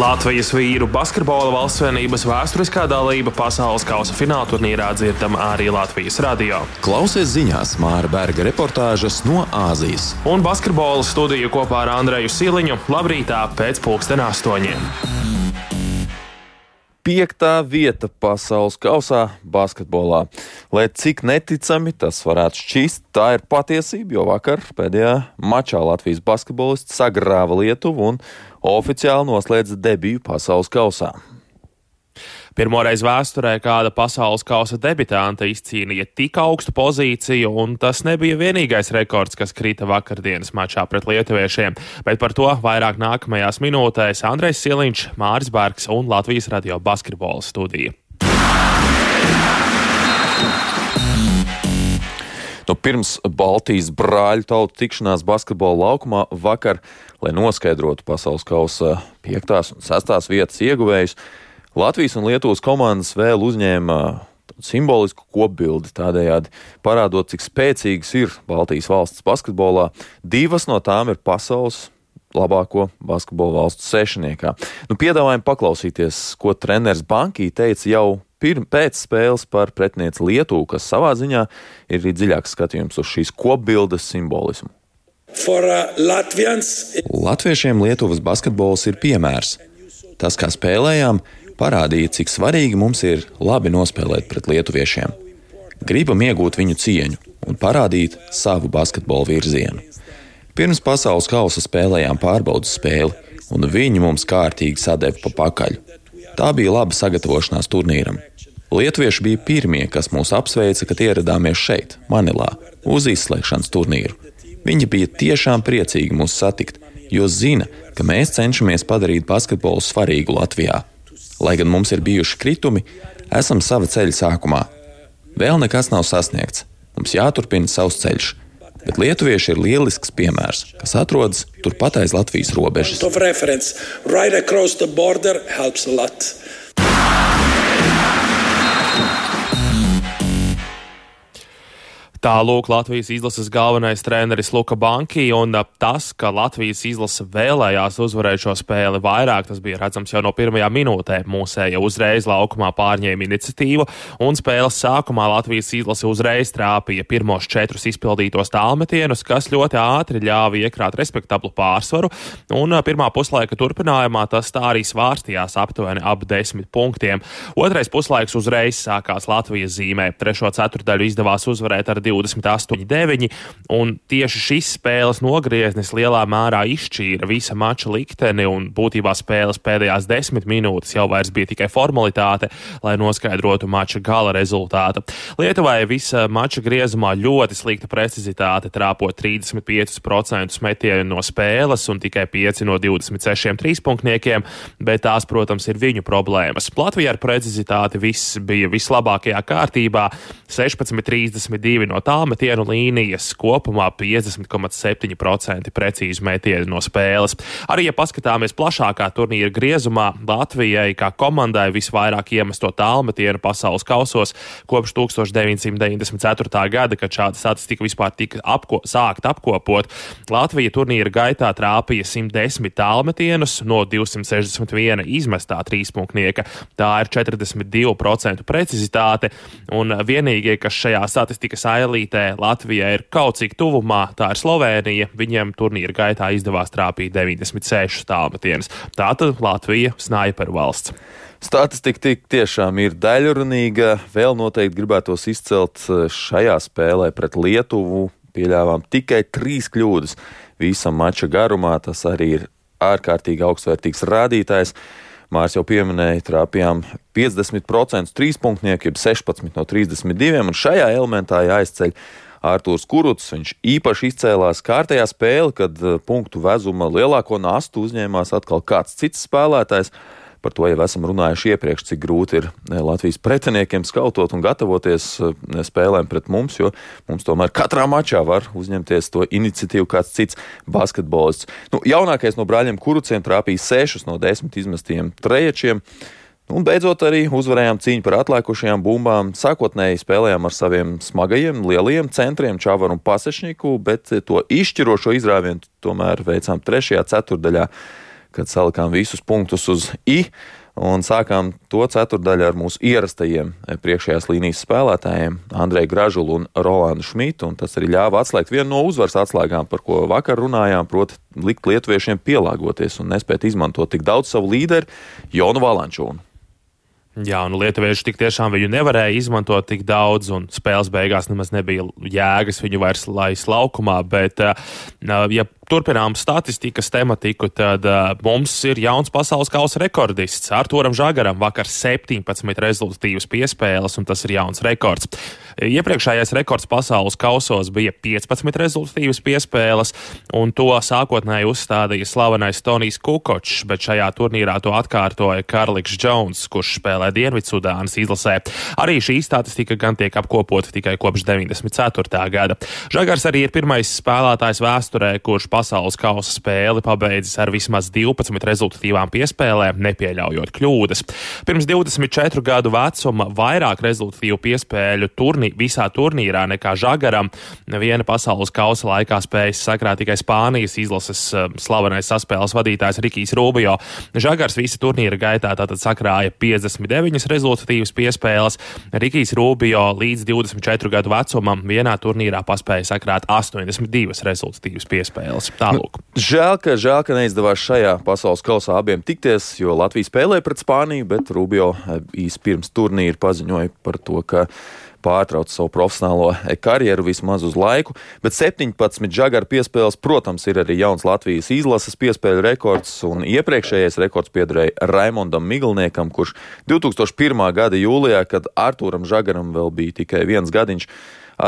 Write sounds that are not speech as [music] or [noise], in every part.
Latvijas vīru basketbola valstsvienības vēsturiskā dalība pasaules kausa fināla turnīrā dzirdama arī Latvijas radio. Klausies ziņās Māra Berga reportāžas no Āzijas. Un basketbola studiju kopā ar Andreju Siliņu labrītā pēc pulksten astoņiem. Piektā vieta pasaules kausā basketbolā. Lai cik neticami tas varētu šķist, tā ir patiesība, jo vakar pēdējā mačā Latvijas basketbolists sagrāva Lietuvu un oficiāli noslēdza debiju pasaules kausā. Pirmoreiz vēsturē kāda pasaules kausa debitanta izcīnīja tik augstu pozīciju, un tas nebija vienīgais rekords, kas krita vakardienas mačā pret lietuviešiem. Bet par to vairāk nākamajās minūtēs Andrejs Siliņš, Māris Bērks un Latvijas radio basketbola studija. Nu, pirms Baltijas brāļu tautu tikšanās basketbola laukumā vakar, lai noskaidrotu pasaules kausa 5. un 6. vietas ieguvējus, Latvijas un Lietuvas komandas vēl uzņēma simbolisku kopbildi, tādējādi parādot, cik spēcīgas ir Baltijas valsts basketbolā. Divas no tām ir pasaules labāko basketbola valstu sešniekā. Nu, piedāvājam paklausīties, ko treneris Bankī teica jau pirm, pēc spēles par pretinieci Lietuvu, kas savā ziņā ir dziļāks skatījums uz šīs kopbildes simbolismu. For, uh, Latvians... Latviešiem Lietuvas basketbols ir piemērs. Tas, kā spēlējām, parādīja, cik svarīgi mums ir labi nospēlēt pret lietuviešiem. Gribam iegūt viņu cieņu un parādīt savu basketbolu virzienu. Pirms pasaules kausa spēlējām pārbaudas spēli, un viņi mums kārtīgi sadeva pa pakaļ. Tā bija laba sagatavošanās turnīram. Lietuvieši bija pirmie, kas mūs apsveica, kad ieradāmies šeit, Manilā, uz izslēgšanas turnīru. Viņi bija tiešām priecīgi mūs satikt, jo zina, ka mēs cenšamies padarīt basketbolu svarīgu Latvijā. Lai gan mums ir bijuši kritumi, esam sava ceļa sākumā. Vēl nekas nav sasniegts. Mums jāturpina savs ceļš. Bet lietuvieši ir lielisks piemērs, kas atrodas turpat aiz Latvijas robežas. Tālūk Latvijas izlases galvenais treneris Luka Banki, un tas, ka Latvijas izlase vēlējās uzvarēt šo spēli vairāk, tas bija redzams jau no pirmajā minūtē. Mūsēja uzreiz laukumā pārņēma iniciatīvu, un spēles sākumā Latvijas izlase uzreiz trāpīja pirmos četrus izpildītos tālmetienus, kas ļoti ātri ļāva iekrāt respektablu pārsvaru, un pirmā puslaika turpinājumā tas tā arī svārstījās aptuveni ap desmit punktiem. Otrais puslaiks uzreiz sākās Latvijas zīmē. Trešo ceturdaļu izdevās uzvarēt ar 28-9, un tieši šis spēles nogrieznis lielā mērā izšķīra visa mača likteni, un būtībā spēles pēdējās desmit minūtes jau bija tikai formalitāte, lai noskaidrotu mača gala rezultātu. Lietuvai visa mača griezumā ļoti slikta precizitāte, trāpot 35% metienu no spēles un tikai 5 no 26 trīspunktniekiem, bet tās, protams, ir viņu problēmas. Latvijā ar precizitāti viss bija vislabākajā kārtībā - 16,32 no no tālmetienu līnijas kopumā 50,7% precīzi metieni no spēles. Arī, ja paskatāmies plašākā turnīra griezumā, Latvijai kā komandai visvairāk iemesto tālmetienu pasaules kausos kopš 1994. gada, kad šāda statistika vispār tika apko sākt apkopot. Latvija turnīra gaitā trāpīja 110 tālmetienus no 261 izmestā trīspunktnieka. Tā ir 42% precizitāte, un vienīgie, kas šajā statistikas ailē elītē Latvija ir kaut cik tuvumā, tā ir Slovēnija. Viņiem turnīra gaitā izdevās trāpīt 96 tālmetienas. Tātad Latvija snaiperu valsts. Statistika tik tiešām ir daļrunīga. Vēl noteikti gribētos izcelt eh, šajā spēlē pret Lietuvu. Pieļāvām tikai trīs kļūdas visam mača garumā. Tas arī ir ārkārtīgi augstvērtīgs rādītājs. Mārs jau pieminēja, trāpījām 50% trīspunktnieku, jeb 16 no 32, un šajā elementā jāizceļ Arthurs Kuruts. Viņš īpaši izcēlās kārtējā spēle, kad eh, punktu vezuma lielāko nastu uzņēmās atkal kāds cits spēlētājs. Par to jau esam runājuši iepriekš, cik grūti ir eh, Latvijas pretiniekiem skautot un gatavoties eh, spēlēm pret mums, jo mums tomēr katrā mačā var uzņemties to iniciatīvu kāds cits basketbolists. Nu, jaunākais no brāļiem Kuruciem trāpīja 6 no 10 izmestiem treječiem. Un beidzot arī uzvarējām cīņu par atlikušajām bumbām. Sākotnēji spēlējām ar saviem smagajiem, lielajiem centriem, Čavaru un Pasešņiku, bet to izšķirošo izrāvienu tomēr veicām trešajā ceturdaļā kad salikām visus punktus uz I. Un sākām to ceturdaļu ar mūsu ierastajiem priekšējās līnijas spēlētājiem, Andreju Gražulu un Rolandu Šmitu. Tas arī ļāva atslēgt vienu no uzvaras atslēgām, par ko vakar runājām, proti, likt lietuviešiem pielāgoties un nespēt izmantot tik daudz savu līderi, Jonu Valančūnu. Jā, un lietuvieši tik tiešām viņu nevarēja izmantot tik daudz, un spēles beigās nemaz nebija jēgas viņu vairs laist laukumā. Bet, ja turpinām statistikas tematiku, tad uh, mums ir jauns pasaules kausa rekordists. Arturam Žagaram vakar 17 rezultatīvas piespēles, un tas ir jauns rekords. Iepriekšējais rekords pasaules kausos bija 15 rezultatīvas piespēles, un to sākotnēji uzstādīja slavenais Tonijs Kukočs, bet šajā turnīrā to atkārtoja Karliks Džons, kurš spēlē Dienvidsudānas izlasē. Arī šī statistika gan tiek apkopota tikai kopš 94. gada. Žagars arī ir pirmais spēlētājs vēsturē, kurš pasaules kausa spēli pabeidzis ar vismaz 12 rezultatīvām piespēlēm, nepieļaujot kļūdas. Pirms 24 gadu vecuma vairāk rezultatīvu piespēļu turni, visā turnīrā nekā Žagaram viena pasaules kausa laikā spējas sakrāt tikai Spānijas izlases uh, slavenais saspēles vadītājs Rikijs Rubio. Žagars visa turnīra gaitā tātad sakrāja 59 rezultatīvas piespēles. Rikijs Rubio līdz 24 gadu vecumam vienā turnīrā paspēja sakrāt 82 rezultatīvas piespēles. Tālūk. Nu, žēl, ka, žēl, ka neizdevās šajā pasaules kausā abiem tikties, jo Latvija spēlēja pret Spāniju, bet Rubio eh, īsi pirms turnīra paziņoja par to, ka pārtrauc savu profesionālo eh, karjeru vismaz uz laiku, bet 17 žagaru piespēles, protams, ir arī jauns Latvijas izlases piespēļu rekords, un iepriekšējais rekords piederēja Raimondam Miglniekam, kurš 2001. gada jūlijā, kad Artūram Žagaram vēl bija tikai viens gadiņš,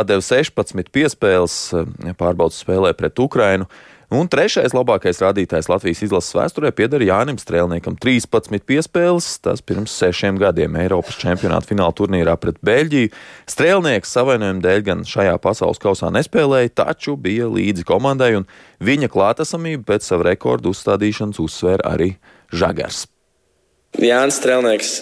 atdeva 16 piespēles eh, pārbaudas spēlē pret Ukrainu. Un trešais labākais rādītājs Latvijas izlases vēsturē pieder Jānim Strēlniekam. 13 piespēles, tas pirms sešiem gadiem Eiropas čempionāta fināla turnīrā pret Beļģiju. Strēlnieks savainojuma dēļ gan šajā pasaules kausā nespēlēja, taču bija līdzi komandai, un viņa klātesamību pēc sava rekordu uzstādīšanas uzsvēra arī Žagars. Jānis Strēlnieks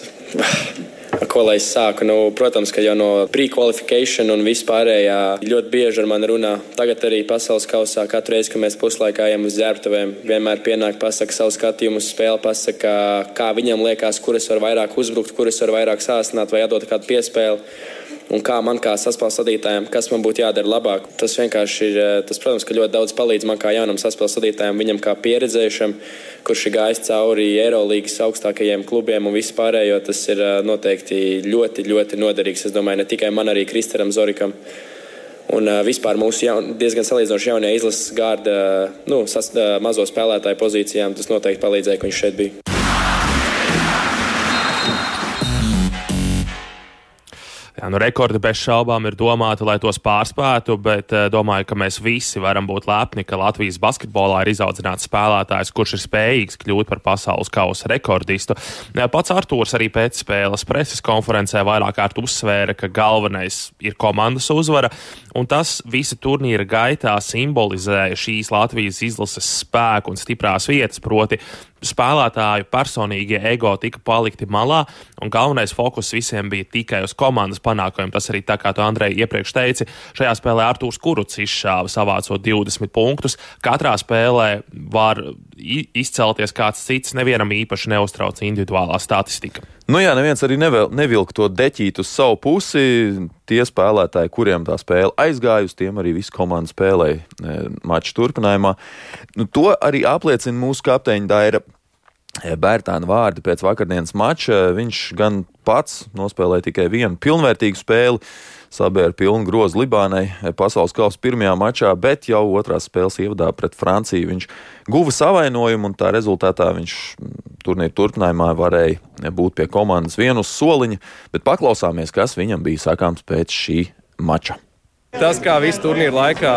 ko lai es sāku. Nu, protams, ka jau no pre-qualification un vispārējā ļoti bieži ar mani runā. Tagad arī pasaules kausā katru reizi, kad mēs puslaikā ejam uz zērbtuvēm, vienmēr pienāk pasaka savu skatījumu uz spēli, pasaka, kā viņam liekas, kuras var vairāk uzbrukt, kuras var vairāk sāstināt vai atdot kādu piespēli un kā man kā saspēles vadītājam, kas man būtu jādara labāk. Tas vienkārši ir, eh, tas, protams, ka ļoti daudz palīdz man kā jaunam saspēles vadītājam, viņam kā pieredzējušam, kurš ir gājis cauri Eirolandes augstākajiem klubiem un vispārējo. Tas ir eh, noteikti ļoti, ļoti noderīgs. Es domāju, ne tikai man, arī Kristaram Zorikam. Un uh, vispār mūsu jaun, diezgan salīdzinoši jaunie izlases gārda, nu, sas, uh, mazo spēlētāju pozīcijām, tas noteikti palīdzēja, ka viņš šeit bija. Jā, nu, rekordi bez šaubām ir domāti, lai tos pārspētu, bet uh, domāju, ka mēs visi varam būt lepni, ka Latvijas basketbolā ir izaudzināts spēlētājs, kurš ir spējīgs kļūt par pasaules kausa rekordistu. Pats Artūrs arī pēc spēles preses konferencē vairāk kārt uzsvēra, ka galvenais ir komandas uzvara, un tas visa turnīra gaitā simbolizēja šīs Latvijas izlases spēku un stiprās vietas, proti spēlētāju personīgie ego tika palikti malā, un galvenais fokus visiem bija tikai uz komandas panākumiem. Tas arī tā kā tu, Andrej, iepriekš teici, šajā spēlē Artūrs Kuruts izšāva savācot 20 punktus. Katrā spēlē var izcelties kāds cits, nevienam īpaši neuztrauc individuālā statistika. Nu jā, neviens arī nevēl, nevilk to deķīt uz savu pusi. Tie spēlētāji, kuriem tā spēle aizgāja, uz tiem arī visu komandu spēlēja e, maču turpinājumā. Nu, to arī apliecina mūsu kapteiņa Daira e, Bērtāna vārdi pēc vakardienas mača. Viņš gan pats nospēlēja tikai vienu pilnvērtīgu spēli sabēra pilnu grozu Libānai pasaules kausa pirmajā mačā, bet jau otrās spēles ievadā pret Franciju viņš guva savainojumu un tā rezultātā viņš turnīra turpinājumā varēja būt pie komandas vienu soliņa, bet paklausāmies, kas viņam bija sakāms pēc šī mača. Tas, kā visu turnīru laikā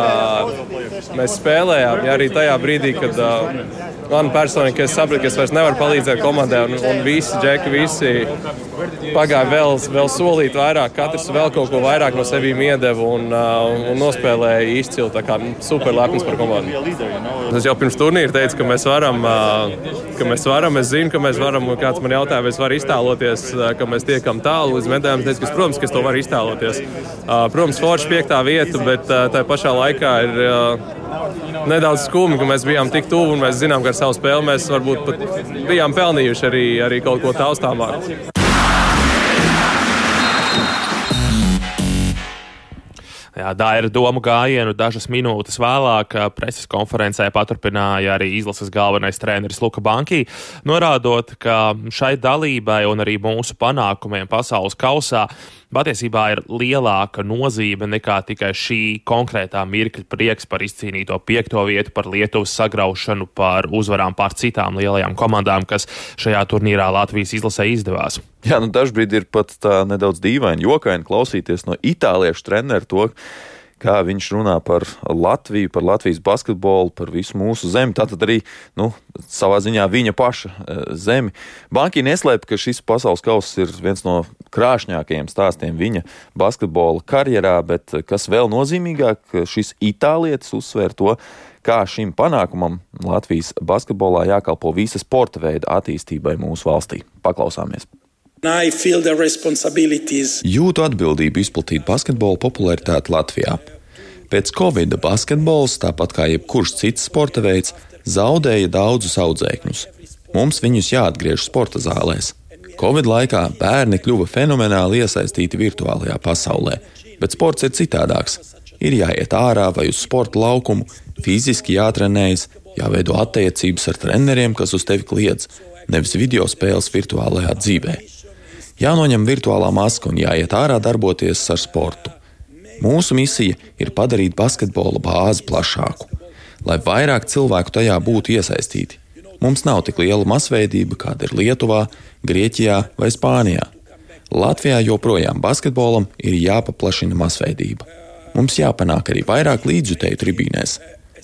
mēs spēlējām, ja arī tajā brīdī, kad uh, man personīgi sapratu, ka es vairs nevaru palīdzēt komandai, un, un visi džeki, visi pagāja vēl, vēl solīt vairāk, katrs vēl kaut ko vairāk no sevis iedeva un, uh, un nospēlēja izcili. Tā kā super lepns par komandu. Es jau pirms turnīra teicu, ka mēs varam, uh, ka mēs varam, es zinu, ka mēs varam, un kāds man jautāja, vai es varu iztēloties, uh, ka mēs tiekam tālu līdz medaļām. Es teicu, ka, protams, ka es to varu iztēloties. Protams, Forša piektā vieta, bet tā pašā laikā ir nedaudz skumji, ka mēs bijām tik tuvu un mēs zinām, ka ar savu spēli mēs varbūt pat bijām pelnījuši arī, arī kaut ko taustāmāku. Jā, Dāra domu gājienu dažas minūtes vēlāk preses konferencē paturpināja arī izlases galvenais treneris Luka Banki, norādot, ka šai dalībai un arī mūsu panākumiem pasaules kausā patiesībā ir lielāka nozīme nekā tikai šī konkrētā mirkļa prieks par izcīnīto piekto vietu, par Lietuvas sagraušanu, par uzvarām pār citām lielajām komandām, kas šajā turnīrā Latvijas izlasē izdevās. Jā, nu dažbrīd ir pat tā nedaudz dīvaini, jokaini klausīties no itāliešu treneru to, kā viņš runā par Latviju, par Latvijas basketbolu, par visu mūsu zemi. Tātad arī nu, savā ziņā viņa paša uh, zemi. Banki neslēp, ka šis pasaules kauss ir viens no krāšņākajiem stāstiem viņa basketbola karjerā, bet eh, kas vēl nozīmīgāk, šis itālietis uzsver to, kā šim panākumam Latvijas basketbolā jākalpo visa sporta veida attīstībai mūsu valstī. Paklausāmies! Jūtu atbildību izplatīt basketbola popularitāti Latvijā. Pēc Covid basketbols, tāpat kā jebkurš cits sporta veids, zaudēja daudzus audzēkņus. Mums viņus jāatgriež sporta zālēs. Covid laikā bērni kļuva fenomenāli iesaistīti virtuālajā pasaulē, bet sports ir citādāks. Ir jāiet ārā vai uz sporta laukumu, fiziski jātrenējas, jāveido attiecības ar treneriem, kas uz tevi kliedz, nevis video spēles virtuālajā dzīvēm. Jānoņem virtuālā maska un jāiet ārā darboties ar sportu. Mūsu misija ir padarīt basketbola bāzi plašāku, lai vairāk cilvēku tajā būtu iesaistīti. Mums nav tik liela masveidība, kāda ir Lietuvā, Grieķijā vai Spānijā. Latvijā joprojām basketbolam ir jāpaplašina masveidība. Mums jāpanāk arī vairāk līdzjutēju tribīnēs.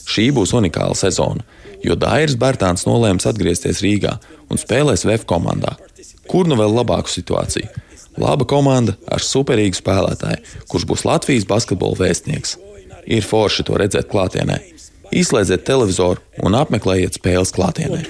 Šī būs unikāla sezona, jo Dairis Bērtāns nolēms atgriezties Rīgā un spēlēs VF komandā. Kur nu vēl labāku situāciju? Laba komanda ar superīgu spēlētāju, kurš būs Latvijas basketbola vēstnieks. Ir forši to redzēt klātienē. Izslēdziet televizoru un apmeklējiet spēles klātienē.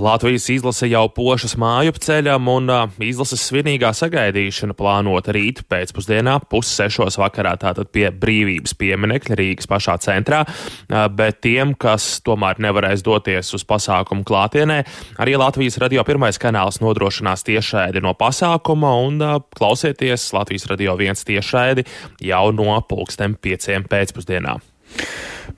Latvijas izlase jau pošas māju ceļam, un izlases svinīgā sagaidīšana plānota rīt pēcpusdienā, pussešos vakarā, tātad pie brīvības pieminekļa Rīgas pašā centrā. Bet tiem, kas tomēr nevarēs doties uz pasākumu klātienē, arī Latvijas radio pirmais kanāls nodrošinās tiešraidi no pasākuma, un klausieties Latvijas radio viens tiešraidi jau no pulksten pieciem pēcpusdienā.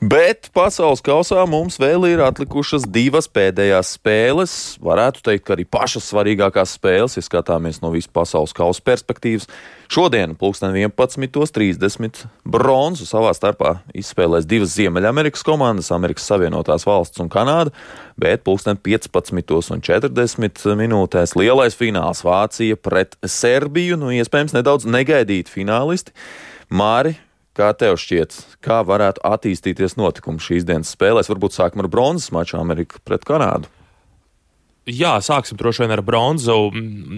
Bet pasaules kausā mums vēl ir atlikušas divas pēdējās spēles. Varētu teikt, ka arī pašas svarīgākās spēles, ja skatāmies no visas pasaules kausa perspektīvas. Šodien, 11.30. bronzu savā starpā izspēlēs divas Ziemeļamerikas komandas, Amerikas Savienotās valsts un Kanāda, bet 15.40 minūtēs lielais fināls Vācija pret Serbiju. Nu, iespējams, nedaudz negaidīti finālisti. Māri, Kā tev šķiet, kā varētu attīstīties notikumi šīs dienas spēlēs? Varbūt sākam ar bronzas maču Ameriku pret Kanādu. Jā, sāksim droši vien ar bronzu.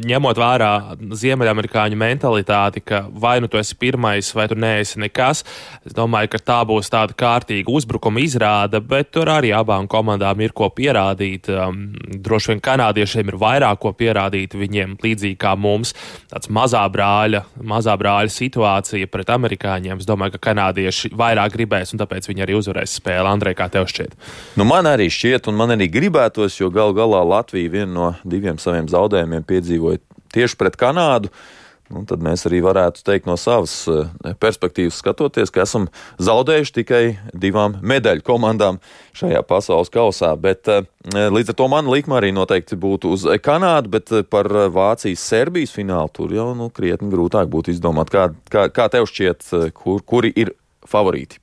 Ņemot vērā ziemeļamerikāņu mentalitāti, ka vai nu tu esi pirmais, vai tu neesi nekas. Es domāju, ka tā būs tāda kārtīga uzbrukuma izrāde, bet tur arī abām komandām ir ko pierādīt. Um, droši vien kanādiešiem ir vairāk ko pierādīt. Viņiem līdzīgi kā mums, tāds mazā brāļa, mazā brāļa situācija pret amerikāņiem. Es domāju, ka kanādieši vairāk gribēs, un tāpēc viņi arī uzvarēs spēli. Andrej, kā tev šķiet? Nu, man arī šķiet, un man arī gribētos, jo gal galā Latvija Latvija vienu no diviem saviem zaudējumiem piedzīvoja tieši pret Kanādu. Un tad mēs arī varētu teikt no savas eh, perspektīvas, skatoties, ka esam zaudējuši tikai divām medaļu komandām šajā pasaules kausā. Bet, eh, līdz ar to man likme arī noteikti būtu uz Kanādu, bet eh, par Vācijas-Serbijas finālu tur jau nu, krietni grūtāk būtu izdomāt. Kā, kā, kā tev šķiet, kur, kuri ir favorīti?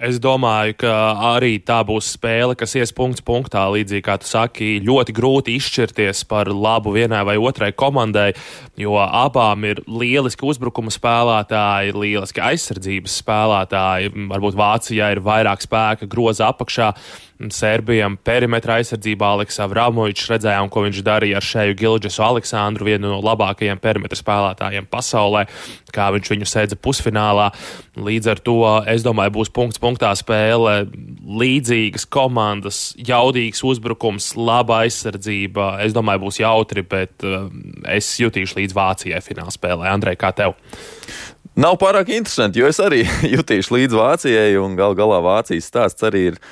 Es domāju, ka arī tā būs spēle, kas ies punkts punktā. Līdzīgi kā tu saki, ļoti grūti izšķirties par labu vienai vai otrai komandai, jo abām ir lieliski uzbrukuma spēlētāji, lieliski aizsardzības spēlētāji. Varbūt Vācijā ir vairāk spēka groza apakšā. Serbijam perimetra aizsardzībā Aleksa Vramovičs redzējām, ko viņš darīja ar šeju Gilģesu Aleksandru, vienu no labākajiem perimetra spēlētājiem pasaulē, kā viņš viņu sēdza pusfinālā. Līdz ar to, es domāju, būs punkts punktā spēle, līdzīgas komandas, jaudīgs uzbrukums, laba aizsardzība. Es domāju, būs jautri, bet uh, es jutīšu līdz Vācijai fināla spēlē. Andrej, kā tev? Nav pārāk interesanti, jo es arī [laughs] jutīšu līdz Vācijai, un gal galā Vācijas stāsts arī ir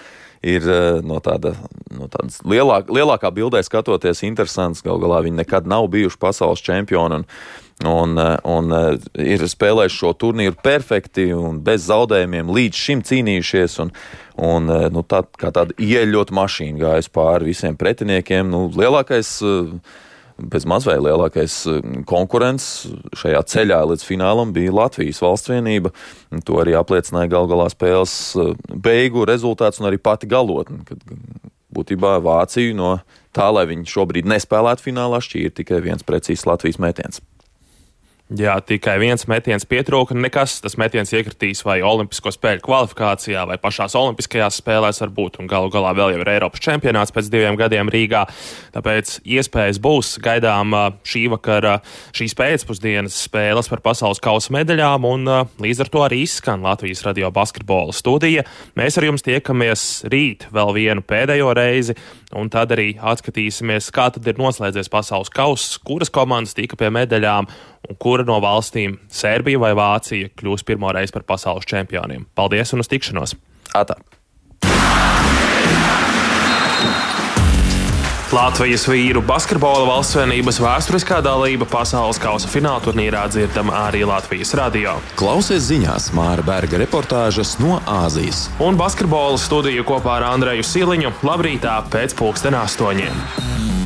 ir eh, no, tāda, no tādas lielāk, lielākā bildē skatoties interesants. Galu galā viņi nekad nav bijuši pasaules čempioni. Un, un, eh, un eh, ir spēlējuši šo turnīru perfekti un bez zaudējumiem, līdz šim cīnījušies. Un, un, nu, tā, kā tāda ieļota mašīna gājusi pāri visiem pretiniekiem. Nu, lielākais uh, bez mazvēl lielākais eh, konkurents šajā ceļā līdz finālam bija Latvijas valsts vienība. To arī apliecināja gal galā spēles eh, beigu rezultāts un arī pati galotne. Kad būtībā Vāciju no tā, lai viņi šobrīd nespēlētu finālā, šķīra tikai viens precīzs Latvijas metiens. Jā, tikai viens metiens pietrūka. Nekas tas metiens iekritīs vai Olimpisko spēļu kvalifikācijā, vai pašās Olimpiskajās spēlēs, varbūt, un galu galā vēl jau ir Eiropas čempionāts pēc diviem gadiem Rīgā. Tāpēc iespējas būs gaidām šī vakara, šīs pēcpusdienas spēles par pasaules kausa medaļām, un līdz ar to arī izskan Latvijas radio basketbola studija. Mēs ar jums tiekamies rīt vēl vienu pēdējo reizi, un tad arī atskatīsimies, kā tad ir noslēdzies pasaules kauss, kuras komandas tika pie medaļām un kura no valstīm, Serbija vai Vācija, kļūs pirmo reizi par pasaules čempioniem. Paldies un uz tikšanos! Atā. Latvijas vīru basketbola valstsvienības vēsturiskā dalība pasaules kausa fināla turnīrā dzirdama arī Latvijas radio. Klausies ziņās Māra Berga reportāžas no Āzijas. Un basketbola studiju kopā ar Andreju Siliņu labrītā pēc pulksten astoņiem.